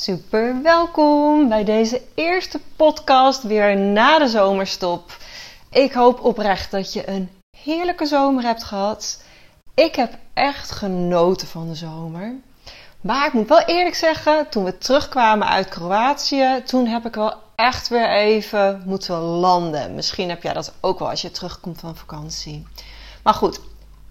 Super welkom bij deze eerste podcast weer na de zomerstop. Ik hoop oprecht dat je een heerlijke zomer hebt gehad. Ik heb echt genoten van de zomer. Maar ik moet wel eerlijk zeggen, toen we terugkwamen uit Kroatië, toen heb ik wel echt weer even moeten landen. Misschien heb jij dat ook wel als je terugkomt van vakantie. Maar goed,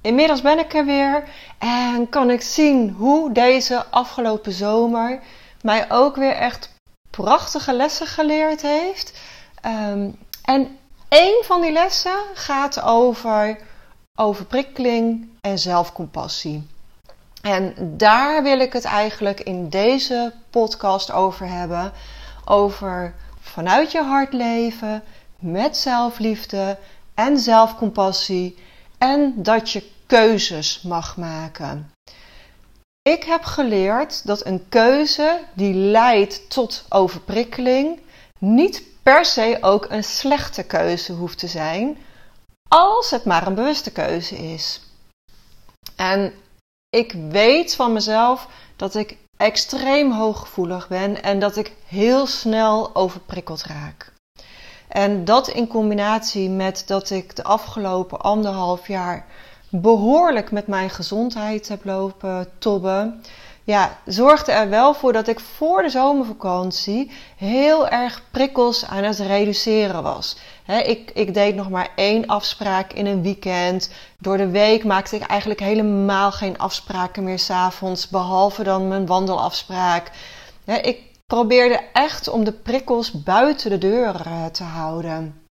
inmiddels ben ik er weer en kan ik zien hoe deze afgelopen zomer mij ook weer echt prachtige lessen geleerd heeft. Um, en een van die lessen gaat over overprikkeling en zelfcompassie. En daar wil ik het eigenlijk in deze podcast over hebben. Over vanuit je hart leven, met zelfliefde en zelfcompassie. En dat je keuzes mag maken. Ik heb geleerd dat een keuze die leidt tot overprikkeling niet per se ook een slechte keuze hoeft te zijn, als het maar een bewuste keuze is. En ik weet van mezelf dat ik extreem hooggevoelig ben en dat ik heel snel overprikkeld raak. En dat in combinatie met dat ik de afgelopen anderhalf jaar behoorlijk met mijn gezondheid heb lopen tobben, ja, zorgde er wel voor dat ik voor de zomervakantie heel erg prikkels aan het reduceren was. ik, ik deed nog maar één afspraak in een weekend. Door de week maakte ik eigenlijk helemaal geen afspraken meer s'avonds, behalve dan mijn wandelafspraak. ik probeerde echt om de prikkels buiten de deur te houden.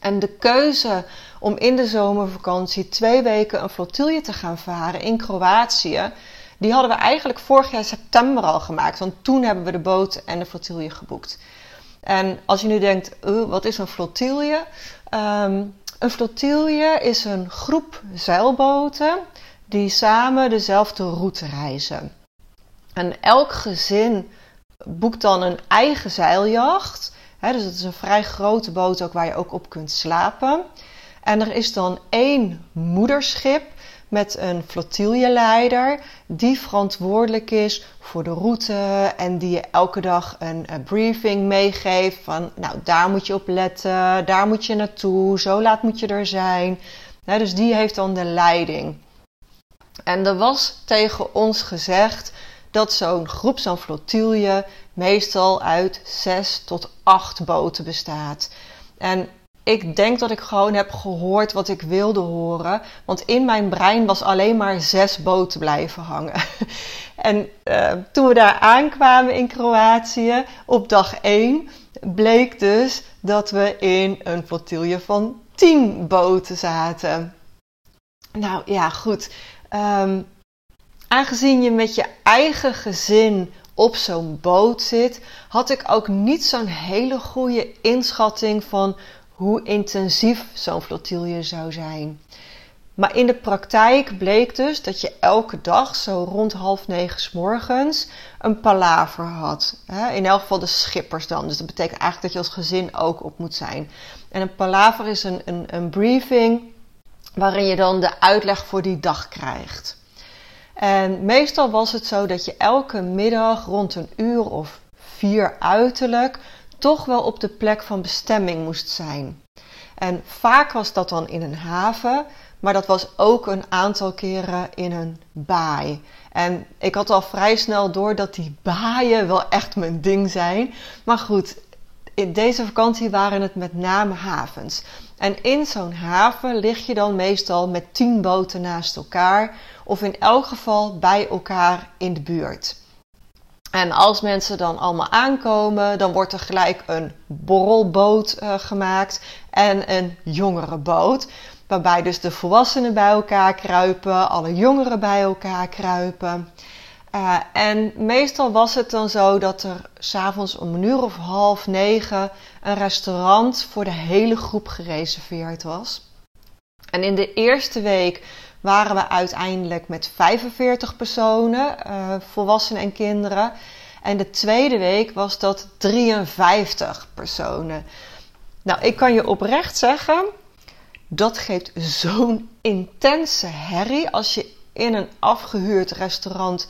En de keuze om in de zomervakantie twee weken een flotilje te gaan varen in Kroatië, die hadden we eigenlijk vorig jaar september al gemaakt. Want toen hebben we de boot en de flotilje geboekt. En als je nu denkt, wat is een flotilje? Ehm, een flotilje is een groep zeilboten die samen dezelfde route reizen. En elk gezin boekt dan een eigen zeiljacht. Dus het is een vrij grote boot ook waar je ook op kunt slapen. En er is dan één moederschip met een flotiljeleider die verantwoordelijk is voor de route en die je elke dag een, briefing meegeeft van nou daar moet je op letten, daar moet je naartoe, zo laat moet je er zijn. dus die heeft dan de leiding. En er was tegen ons gezegd dat zo'n groep, zo'n flotilje, meestal uit zes tot acht boten bestaat. En ik denk dat ik gewoon heb gehoord wat ik wilde horen. Want in mijn brein was alleen maar zes boten blijven hangen. en uh, toen we daar aankwamen in Kroatië op dag 1, bleek dus dat we in een flotilje van 10 boten zaten. Nou ja, goed. Um, aangezien je met je eigen gezin op zo'n boot zit, had ik ook niet zo'n hele goede inschatting van hoe intensief zo'n flotilje zou zijn. Maar in de praktijk bleek dus dat je elke dag zo rond half negen s morgens een palaver had. In elk geval de schippers dan. Dus dat betekent eigenlijk dat je als gezin ook op moet zijn. En een palaver is een, een, een briefing waarin je dan de uitleg voor die dag krijgt. En meestal was het zo dat je elke middag rond een uur of vier uiterlijk toch wel op de plek van bestemming moest zijn. En vaak was dat dan in een haven, maar dat was ook een aantal keren in een baai. En ik had al vrij snel door dat die baaien wel echt mijn ding zijn. Maar goed, in deze vakantie waren het met name havens. En in zo'n haven lig je dan meestal met tien boten naast elkaar, of in elk geval bij elkaar in de buurt. En als mensen dan allemaal aankomen, dan wordt er gelijk een borrelboot uh, gemaakt en een jongere boot. Waarbij dus de volwassenen bij elkaar kruipen, alle jongeren bij elkaar kruipen. Uh, en meestal was het dan zo dat er s'avonds om een uur of half negen een restaurant voor de hele groep gereserveerd was. En in de eerste week waren we uiteindelijk met 45 personen, uh, volwassenen en kinderen. En de tweede week was dat 53 personen. Nou, ik kan je oprecht zeggen, dat geeft zo'n intense herrie als je in een afgehuurd restaurant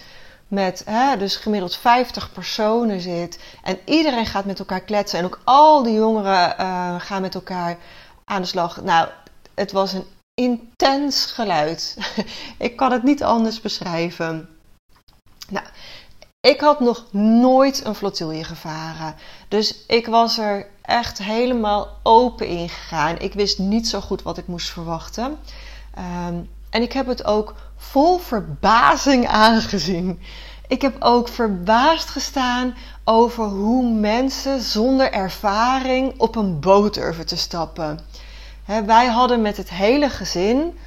met hè, dus gemiddeld 50 personen zit. En iedereen gaat met elkaar kletsen. En ook al die jongeren uh, gaan met elkaar aan de slag. Nou, het was een intens geluid. ik kan het niet anders beschrijven. Nou, ik had nog nooit een flotilje gevaren. Dus ik was er echt helemaal open in gegaan. Ik wist niet zo goed wat ik moest verwachten. Um, en ik heb het ook vol verbazing aangezien. Ik heb ook verbaasd gestaan over hoe mensen zonder ervaring op een boot durven te stappen. wij hadden met het hele gezin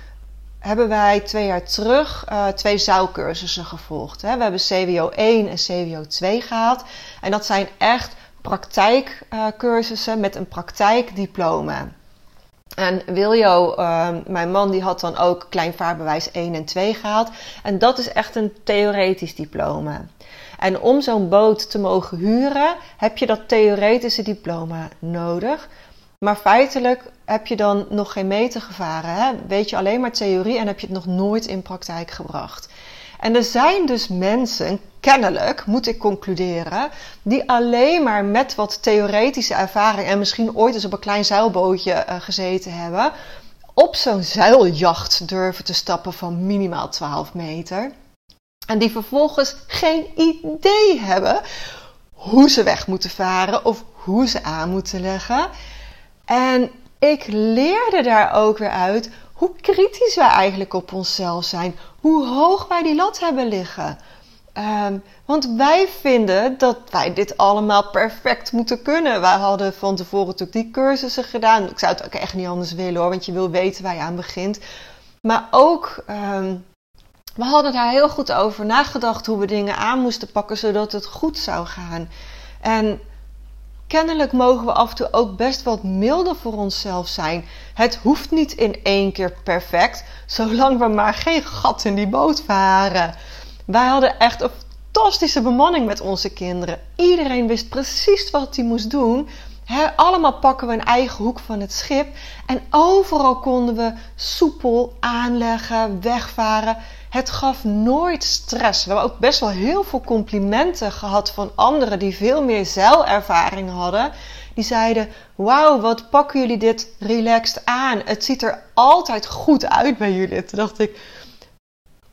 hebben wij twee jaar terug uh, twee zouwcursussen gevolgd. we hebben CWO 1 en CWO 2 gehaald. En dat zijn echt praktijkcursussen met een praktijkdiploma. En Wiljo, uh, mijn man, die had dan ook kleinvaarbewijs 1 en 2 gehaald. En dat is echt een theoretisch diploma. En om zo'n boot te mogen huren, heb je dat theoretische diploma nodig. Maar feitelijk heb je dan nog geen meter gevaren. Hè? Weet je alleen maar theorie en heb je het nog nooit in praktijk gebracht. En er zijn dus mensen, kennelijk moet ik concluderen, die alleen maar met wat theoretische ervaring en misschien ooit eens op een klein zeilbootje uh, gezeten hebben, op zo'n zeiljacht durven te stappen van minimaal 12 meter. En die vervolgens geen idee hebben hoe ze weg moeten varen of hoe ze aan moeten leggen. En ik leerde daar ook weer uit hoe kritisch wij eigenlijk op onszelf zijn. Hoe hoog wij die lat hebben liggen. Um, want wij vinden dat wij dit allemaal perfect moeten kunnen. Wij hadden van tevoren natuurlijk die cursussen gedaan. Ik zou het ook echt niet anders willen hoor, want je wil weten waar je aan begint. Maar ook, um, we hadden daar heel goed over nagedacht hoe we dingen aan moesten pakken zodat het goed zou gaan. En kennelijk mogen we af en toe ook best wat milder voor onszelf zijn. Het hoeft niet in één keer perfect, zolang we maar geen gat in die boot varen. Wij hadden echt een fantastische bemanning met onze kinderen. Iedereen wist precies wat hij moest doen. Allemaal pakken we een eigen hoek van het schip. En overal konden we soepel aanleggen, wegvaren. Het gaf nooit stress. We hebben ook best wel heel veel complimenten gehad van anderen die veel meer zeilervaring hadden. Die zeiden: Wauw, wat pakken jullie dit relaxed aan? Het ziet er altijd goed uit bij jullie. Toen dacht ik: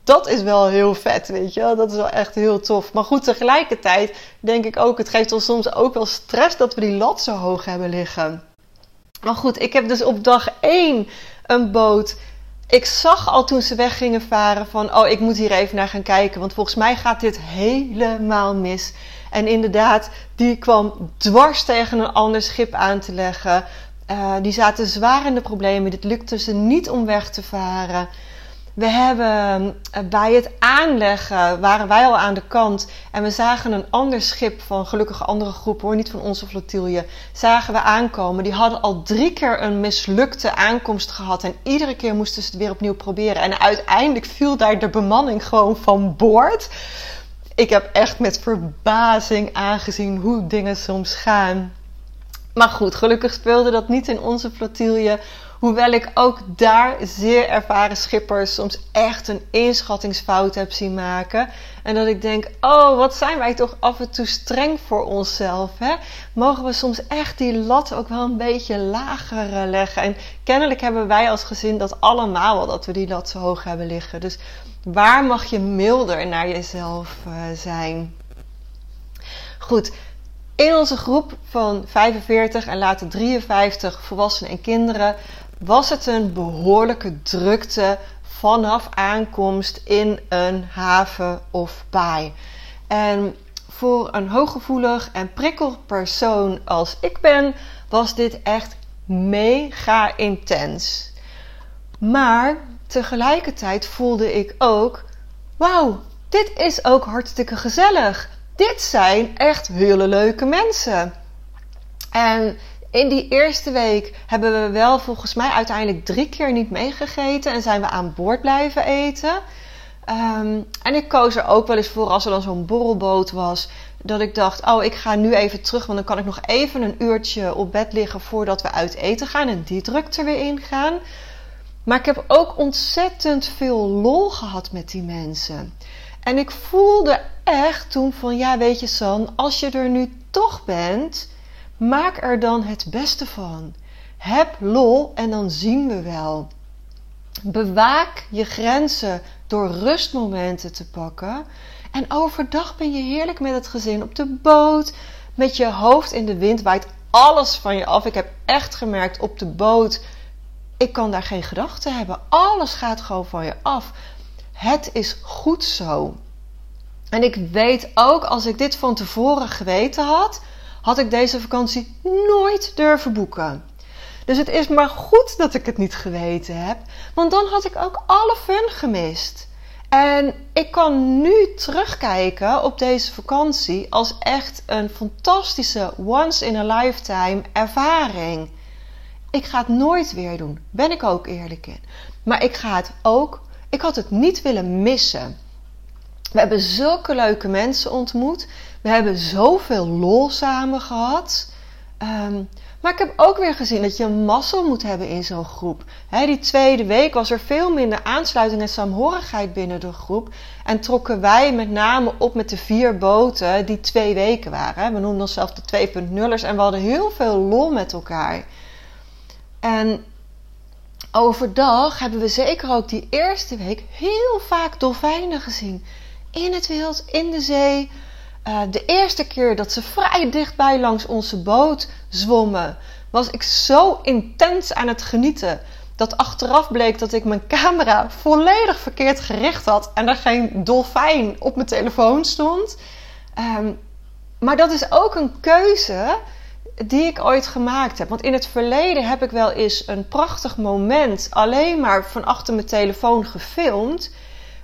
Dat is wel heel vet, weet je Dat is wel echt heel tof. Maar goed, tegelijkertijd denk ik ook: het geeft ons soms ook wel stress dat we die lat zo hoog hebben liggen. Maar goed, ik heb dus op dag 1 een boot ik zag al toen ze weg gingen varen van, oh, ik moet hier even naar gaan kijken, want volgens mij gaat dit helemaal mis. En inderdaad, die kwam dwars tegen een ander schip aan te leggen. Uh, die zaten zwaar in de problemen. Dit lukte ze niet om weg te varen. We hebben eh, bij het aanleggen waren wij al aan de kant en we zagen een ander schip van gelukkig andere groep hoor, niet van onze flotilje, zagen we aankomen. Die hadden al drie keer een mislukte aankomst gehad en iedere keer moesten ze het weer opnieuw proberen. En uiteindelijk viel daar de bemanning gewoon van boord. Ik heb echt met verbazing aangezien hoe dingen soms gaan. Maar goed, gelukkig speelde dat niet in onze flotilje. Hoewel ik ook daar zeer ervaren schippers soms echt een inschattingsfout heb zien maken. En dat ik denk, oh, wat zijn wij toch af en toe streng voor onszelf. Hè? Mogen we soms echt die lat ook wel een beetje lager eh, leggen. En kennelijk hebben wij als gezin dat allemaal wel, dat we die lat zo hoog hebben liggen. Dus waar mag je milder naar jezelf uh, zijn? Goed, in onze groep van 45 en later 53 volwassenen en kinderen was het een behoorlijke drukte vanaf aankomst in een haven of baai. En voor een hooggevoelig en prikkelpersoon als ik ben, was dit echt mega intens. Maar tegelijkertijd voelde ik ook: wauw, dit is ook hartstikke gezellig. Dit zijn echt hele leuke mensen. En in die eerste week hebben we wel volgens mij uiteindelijk drie keer niet meegegeten en zijn we aan boord blijven eten. Ehm, en ik koos er ook wel eens voor als er dan zo'n borrelboot was. Dat ik dacht, oh ik ga nu even terug. Want dan kan ik nog even een uurtje op bed liggen voordat we uit eten gaan. En die druk er weer in gaan. Maar ik heb ook ontzettend veel lol gehad met die mensen. En ik voelde echt toen van, ja weet je San, als je er nu toch bent, maak er dan het beste van. Heb lol en dan zien we wel. Bewaak je grenzen door rustmomenten te pakken. En overdag ben je heerlijk met het gezin op de boot, met je hoofd in de wind, waait alles van je af. Ik heb echt gemerkt op de boot, ik kan daar geen gedachten hebben. Alles gaat gewoon van je af. Het is goed zo. En ik weet ook, als ik dit van tevoren geweten had, had ik deze vakantie nooit durven boeken. Dus het is maar goed dat ik het niet geweten heb, want dan had ik ook alle fun gemist. En ik kan nu terugkijken op deze vakantie als echt een fantastische once in a lifetime ervaring. Ik ga het nooit weer doen, ben ik ook eerlijk in. Maar ik ga het ook, ik had het niet willen missen. We hebben zulke leuke mensen ontmoet. We hebben zoveel lol samen gehad. Um, maar ik heb ook weer gezien dat je een mazzel moet hebben in zo'n groep. die tweede week was er veel minder aansluiting en saamhorigheid binnen de groep. En trokken wij met name op met de vier boten die twee weken waren. We noemden onszelf de 2.0'ers en we hadden heel veel lol met elkaar. En overdag hebben we zeker ook die eerste week heel vaak dolfijnen gezien. In het wild, in de zee. Uh, de eerste keer dat ze vrij dichtbij langs onze boot zwommen, was ik zo intens aan het genieten. Dat achteraf bleek dat ik mijn camera volledig verkeerd gericht had en er geen dolfijn op mijn telefoon stond. Um, maar dat is ook een keuze die ik ooit gemaakt heb. Want in het verleden heb ik wel eens een prachtig moment alleen maar van achter mijn telefoon gefilmd.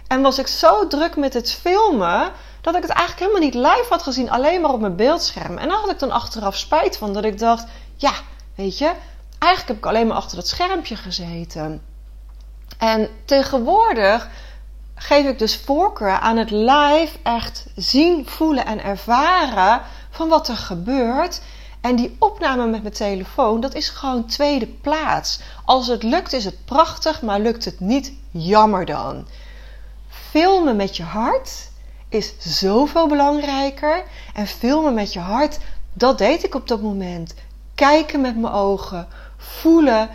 En was ik zo druk met het filmen dat ik het eigenlijk helemaal niet live had gezien, alleen maar op mijn beeldscherm. En daar had ik dan achteraf spijt van, dat ik dacht, ja, weet je, eigenlijk heb ik alleen maar achter het schermpje gezeten. En tegenwoordig geef ik dus voorkeur aan het live echt zien, voelen en ervaren van wat er gebeurt. En die opname met mijn telefoon, dat is gewoon tweede plaats. Als het lukt is het prachtig, maar lukt het niet, jammer dan. Filmen met je hart is zoveel belangrijker. En filmen met je hart, dat deed ik op dat moment. Kijken met mijn ogen, voelen,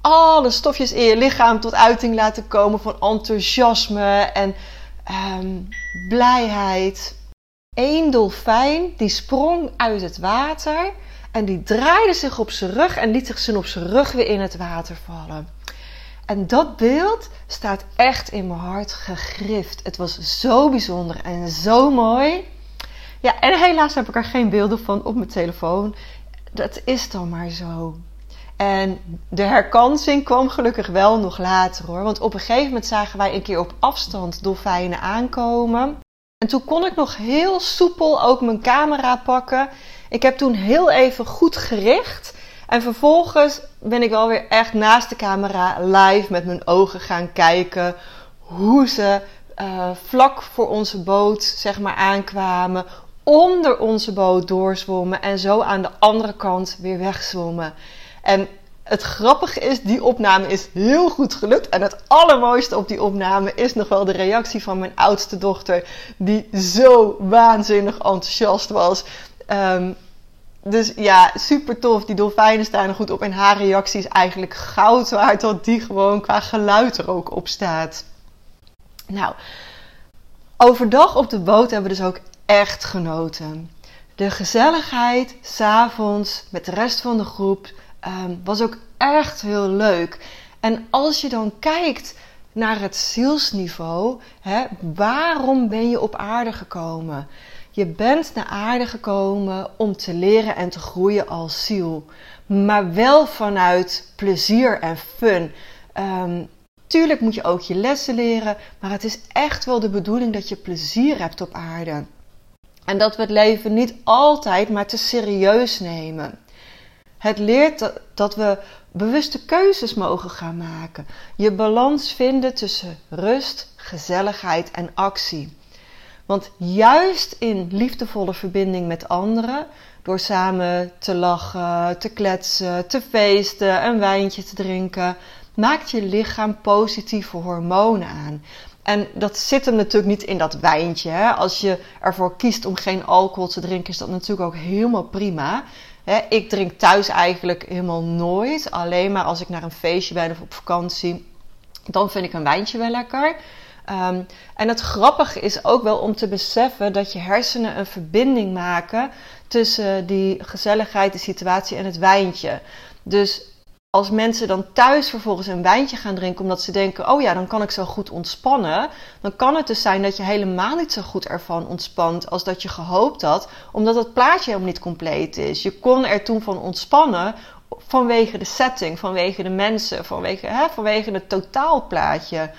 alle stofjes in je lichaam tot uiting laten komen van enthousiasme en um, blijheid. Eén dolfijn die sprong uit het water en die draaide zich op zijn rug en liet zich op zijn rug weer in het water vallen. En dat beeld staat echt in mijn hart gegrift. Het was zo bijzonder en zo mooi. Ja, en helaas heb ik er geen beelden van op mijn telefoon. Dat is dan maar zo. En de herkansing kwam gelukkig wel nog later hoor. Want op een gegeven moment zagen wij een keer op afstand dolfijnen aankomen. En toen kon ik nog heel soepel ook mijn camera pakken. Ik heb toen heel even goed gericht. En vervolgens ben ik wel weer echt naast de camera live met mijn ogen gaan kijken hoe ze uh, vlak voor onze boot zeg maar aankwamen, onder onze boot doorzwommen en zo aan de andere kant weer wegzwommen. En het grappige is, die opname is heel goed gelukt. En het allermooiste op die opname is nog wel de reactie van mijn oudste dochter, die zo waanzinnig enthousiast was. Um, dus ja, super tof. Die dolfijnen staan er goed op. En haar reactie is eigenlijk goud waard. Dat die gewoon qua geluid er ook op staat. Nou, overdag op de boot hebben we dus ook echt genoten. De gezelligheid s'avonds met de rest van de groep um, was ook echt heel leuk. En als je dan kijkt naar het zielsniveau, hè, waarom ben je op aarde gekomen? Je bent naar aarde gekomen om te leren en te groeien als ziel. Maar wel vanuit plezier en fun. Um, Tuurlijk moet je ook je lessen leren, maar het is echt wel de bedoeling dat je plezier hebt op aarde. En dat we het leven niet altijd maar te serieus nemen. Het leert dat we bewuste keuzes mogen gaan maken. Je balans vinden tussen rust, gezelligheid en actie. Want juist in liefdevolle verbinding met anderen, door samen te lachen, te kletsen, te feesten, een wijntje te drinken, maakt je lichaam positieve hormonen aan. En dat zit hem natuurlijk niet in dat wijntje. Als je ervoor kiest om geen alcohol te drinken, is dat natuurlijk ook helemaal prima. Ik drink thuis eigenlijk helemaal nooit. Alleen maar als ik naar een feestje ben of op vakantie. Dan vind ik een wijntje wel lekker. Ehm, en het grappige is ook wel om te beseffen dat je hersenen een verbinding maken tussen die gezelligheid, de situatie en het wijntje. Dus als mensen dan thuis vervolgens een wijntje gaan drinken omdat ze denken: oh ja, dan kan ik zo goed ontspannen. Dan kan het dus zijn dat je helemaal niet zo goed ervan ontspant als dat je gehoopt had, omdat het plaatje helemaal niet compleet is. Je kon er toen van ontspannen vanwege de setting, vanwege de mensen, vanwege, hè, vanwege het totaalplaatje.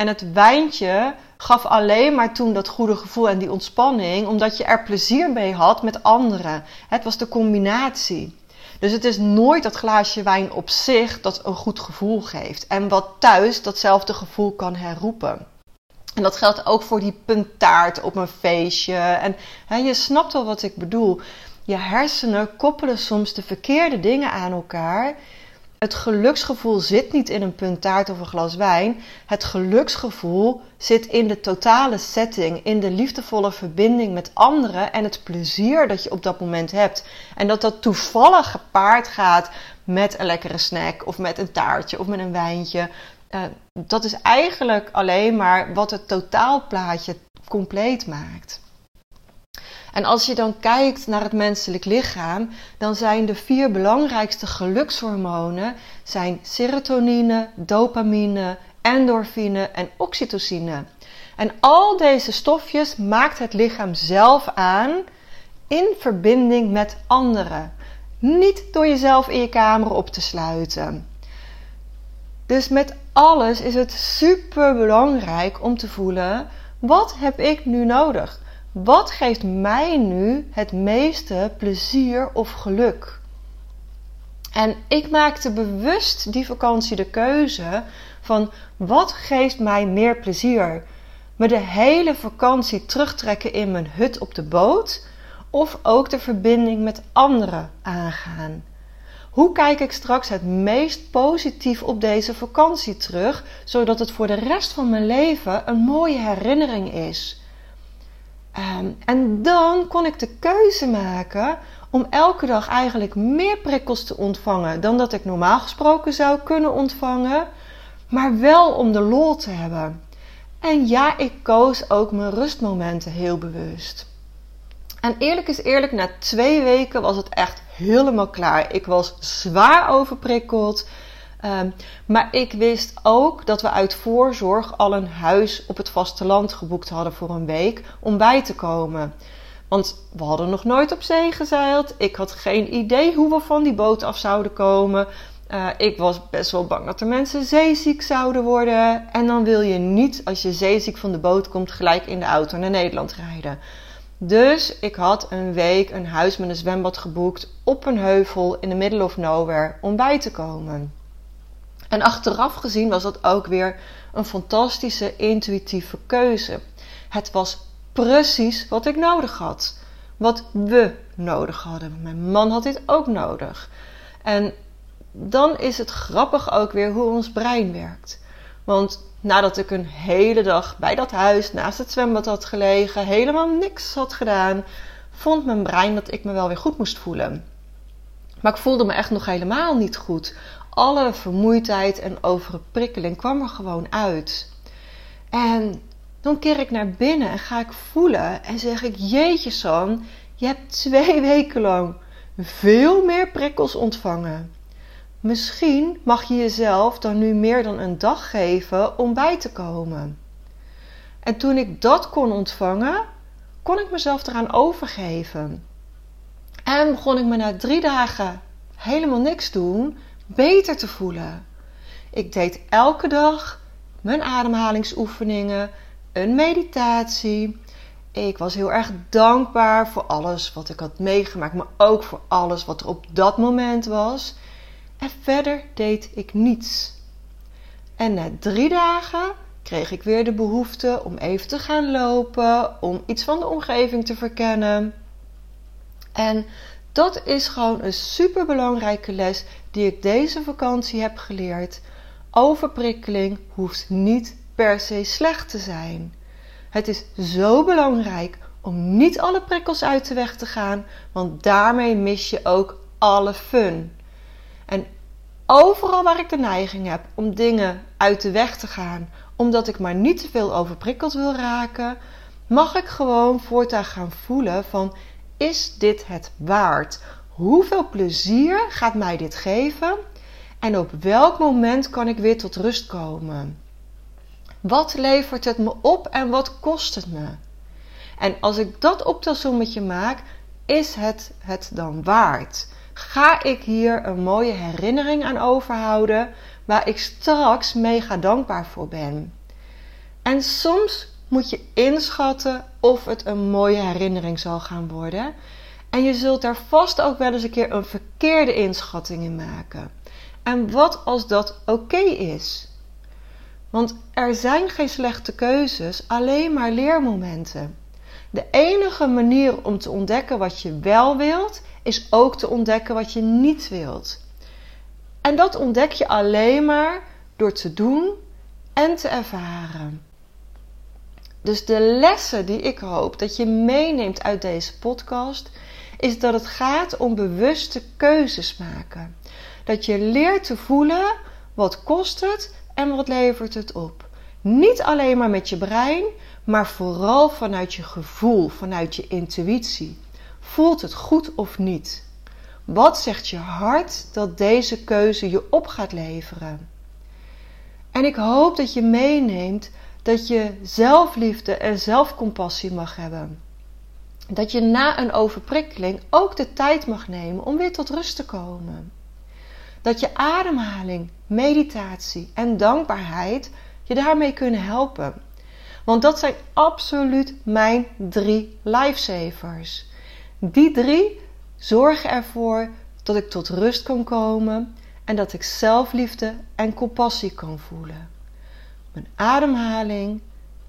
En het wijntje gaf alleen maar toen dat goede gevoel en die ontspanning, omdat je er plezier mee had met anderen. Het was de combinatie. Dus het is nooit dat glaasje wijn op zich dat een goed gevoel geeft. En wat thuis datzelfde gevoel kan herroepen. En dat geldt ook voor die puntaart op een feestje. En hè, je snapt wel wat ik bedoel. Je hersenen koppelen soms de verkeerde dingen aan elkaar. Het geluksgevoel zit niet in een punt taart of een glas wijn. Het geluksgevoel zit in de totale setting, in de liefdevolle verbinding met anderen en het plezier dat je op dat moment hebt. En dat dat toevallig gepaard gaat met een lekkere snack of met een taartje of met een wijntje. Uh, dat is eigenlijk alleen maar wat het totaalplaatje compleet maakt. En als je dan kijkt naar het menselijk lichaam, dan zijn de vier belangrijkste gelukshormonen zijn serotonine, dopamine, endorfine en oxytocine. En al deze stofjes maakt het lichaam zelf aan in verbinding met anderen. Niet door jezelf in je kamer op te sluiten. Dus met alles is het super belangrijk om te voelen: wat heb ik nu nodig? Wat geeft mij nu het meeste plezier of geluk? En ik maakte bewust die vakantie de keuze van wat geeft mij meer plezier? Me de hele vakantie terugtrekken in mijn hut op de boot of ook de verbinding met anderen aangaan? Hoe kijk ik straks het meest positief op deze vakantie terug, zodat het voor de rest van mijn leven een mooie herinnering is? Ehm, en dan kon ik de keuze maken om elke dag eigenlijk meer prikkels te ontvangen dan dat ik normaal gesproken zou kunnen ontvangen, maar wel om de lol te hebben. En ja, ik koos ook mijn rustmomenten heel bewust. En eerlijk is eerlijk, na twee weken was het echt helemaal klaar. Ik was zwaar overprikkeld. Ehm, maar ik wist ook dat we uit voorzorg al een huis op het vasteland geboekt hadden voor een week om bij te komen. Want we hadden nog nooit op zee gezeild. Ik had geen idee hoe we van die boot af zouden komen. Uh, ik was best wel bang dat er mensen zeeziek zouden worden. En dan wil je niet, als je zeeziek van de boot komt, gelijk in de auto naar Nederland rijden. Dus ik had een week een huis met een zwembad geboekt op een heuvel in de middle of nowhere om bij te komen. En achteraf gezien was dat ook weer een fantastische intuïtieve keuze. Het was precies wat ik nodig had. Wat we nodig hadden. Mijn man had dit ook nodig. En dan is het grappig ook weer hoe ons brein werkt. Want nadat ik een hele dag bij dat huis naast het zwembad had gelegen, helemaal niks had gedaan, vond mijn brein dat ik me wel weer goed moest voelen. Maar ik voelde me echt nog helemaal niet goed alle vermoeidheid en overprikkeling kwam er gewoon uit. En dan keer ik naar binnen en ga ik voelen en zeg ik: Jeetje, San, je hebt twee weken lang veel meer prikkels ontvangen. Misschien mag je jezelf dan nu meer dan een dag geven om bij te komen. En toen ik dat kon ontvangen, kon ik mezelf eraan overgeven. En begon ik me na drie dagen helemaal niks doen beter te voelen. Ik deed elke dag mijn ademhalingsoefeningen, een meditatie. Ik was heel erg dankbaar voor alles wat ik had meegemaakt, maar ook voor alles wat er op dat moment was. En verder deed ik niets. En na drie dagen kreeg ik weer de behoefte om even te gaan lopen, om iets van de omgeving te verkennen. En dat is gewoon een superbelangrijke les die ik deze vakantie heb geleerd. Overprikkeling hoeft niet per se slecht te zijn. Het is zo belangrijk om niet alle prikkels uit de weg te gaan, want daarmee mis je ook alle fun. En overal waar ik de neiging heb om dingen uit de weg te gaan, omdat ik maar niet te veel overprikkeld wil raken, mag ik gewoon voortaan gaan voelen van is dit het waard? Hoeveel plezier gaat mij dit geven? En op welk moment kan ik weer tot rust komen? Wat levert het me op en wat kost het me? En als ik dat optelsommetje maak, is het het dan waard? Ga ik hier een mooie herinnering aan overhouden waar ik straks mega dankbaar voor ben? En soms moet je inschatten of het een mooie herinnering zal gaan worden. En je zult daar vast ook wel eens een keer een verkeerde inschatting in maken. En wat als dat oké is? Want er zijn geen slechte keuzes, alleen maar leermomenten. De enige manier om te ontdekken wat je wel wilt, is ook te ontdekken wat je niet wilt. En dat ontdek je alleen maar door te doen en te ervaren. Dus de lessen die ik hoop dat je meeneemt uit deze podcast, is dat het gaat om bewuste keuzes maken. Dat je leert te voelen wat kost het en wat levert het op. Niet alleen maar met je brein, maar vooral vanuit je gevoel, vanuit je intuïtie. Voelt het goed of niet? Wat zegt je hart dat deze keuze je op gaat leveren? En ik hoop dat je meeneemt dat je zelfliefde en zelfcompassie mag hebben. Dat je na een overprikkeling ook de tijd mag nemen om weer tot rust te komen. Dat je ademhaling, meditatie en dankbaarheid je daarmee kunnen helpen. Want dat zijn absoluut mijn drie lifesavers. Die drie zorgen ervoor dat ik tot rust kan komen en dat ik zelfliefde en compassie kan voelen mijn ademhaling,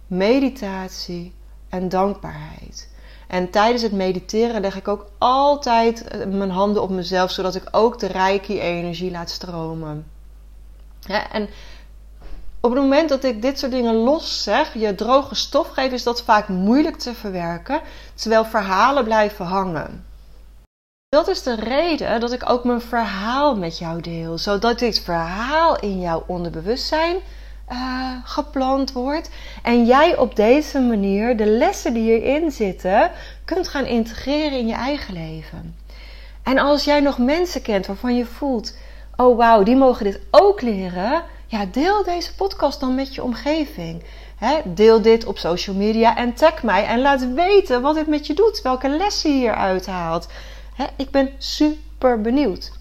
meditatie en dankbaarheid. En tijdens het mediteren leg ik ook altijd eh, mijn handen op mezelf, zodat ik ook de reiki-energie laat stromen. En op het moment dat ik dit soort dingen los zeg, je droge stof geeft, is dat vaak moeilijk te verwerken, terwijl verhalen blijven hangen. Dat is de reden dat ik ook mijn verhaal met jou deel, zodat dit verhaal in jouw onderbewustzijn uh, gepland wordt. En jij op deze manier de lessen die hierin zitten kunt gaan integreren in je eigen leven. En als jij nog mensen kent waarvan je voelt: oh wauw, die mogen dit ook leren. Ja, deel deze podcast dan met je omgeving. deel dit op social media en tag mij en laat weten wat dit met je doet, welke lessen je hier uithaalt. ik ben super benieuwd.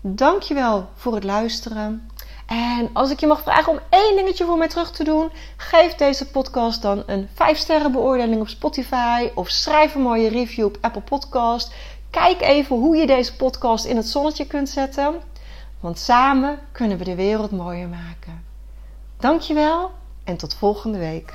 Dankjewel voor het luisteren. En als ik je mag vragen om één dingetje voor mij terug te doen, geef deze podcast dan een 5 sterren beoordeling op Spotify of schrijf een mooie review op Apple Podcast. Kijk even hoe je deze podcast in het zonnetje kunt zetten, want samen kunnen we de wereld mooier maken. Dankjewel en tot volgende week.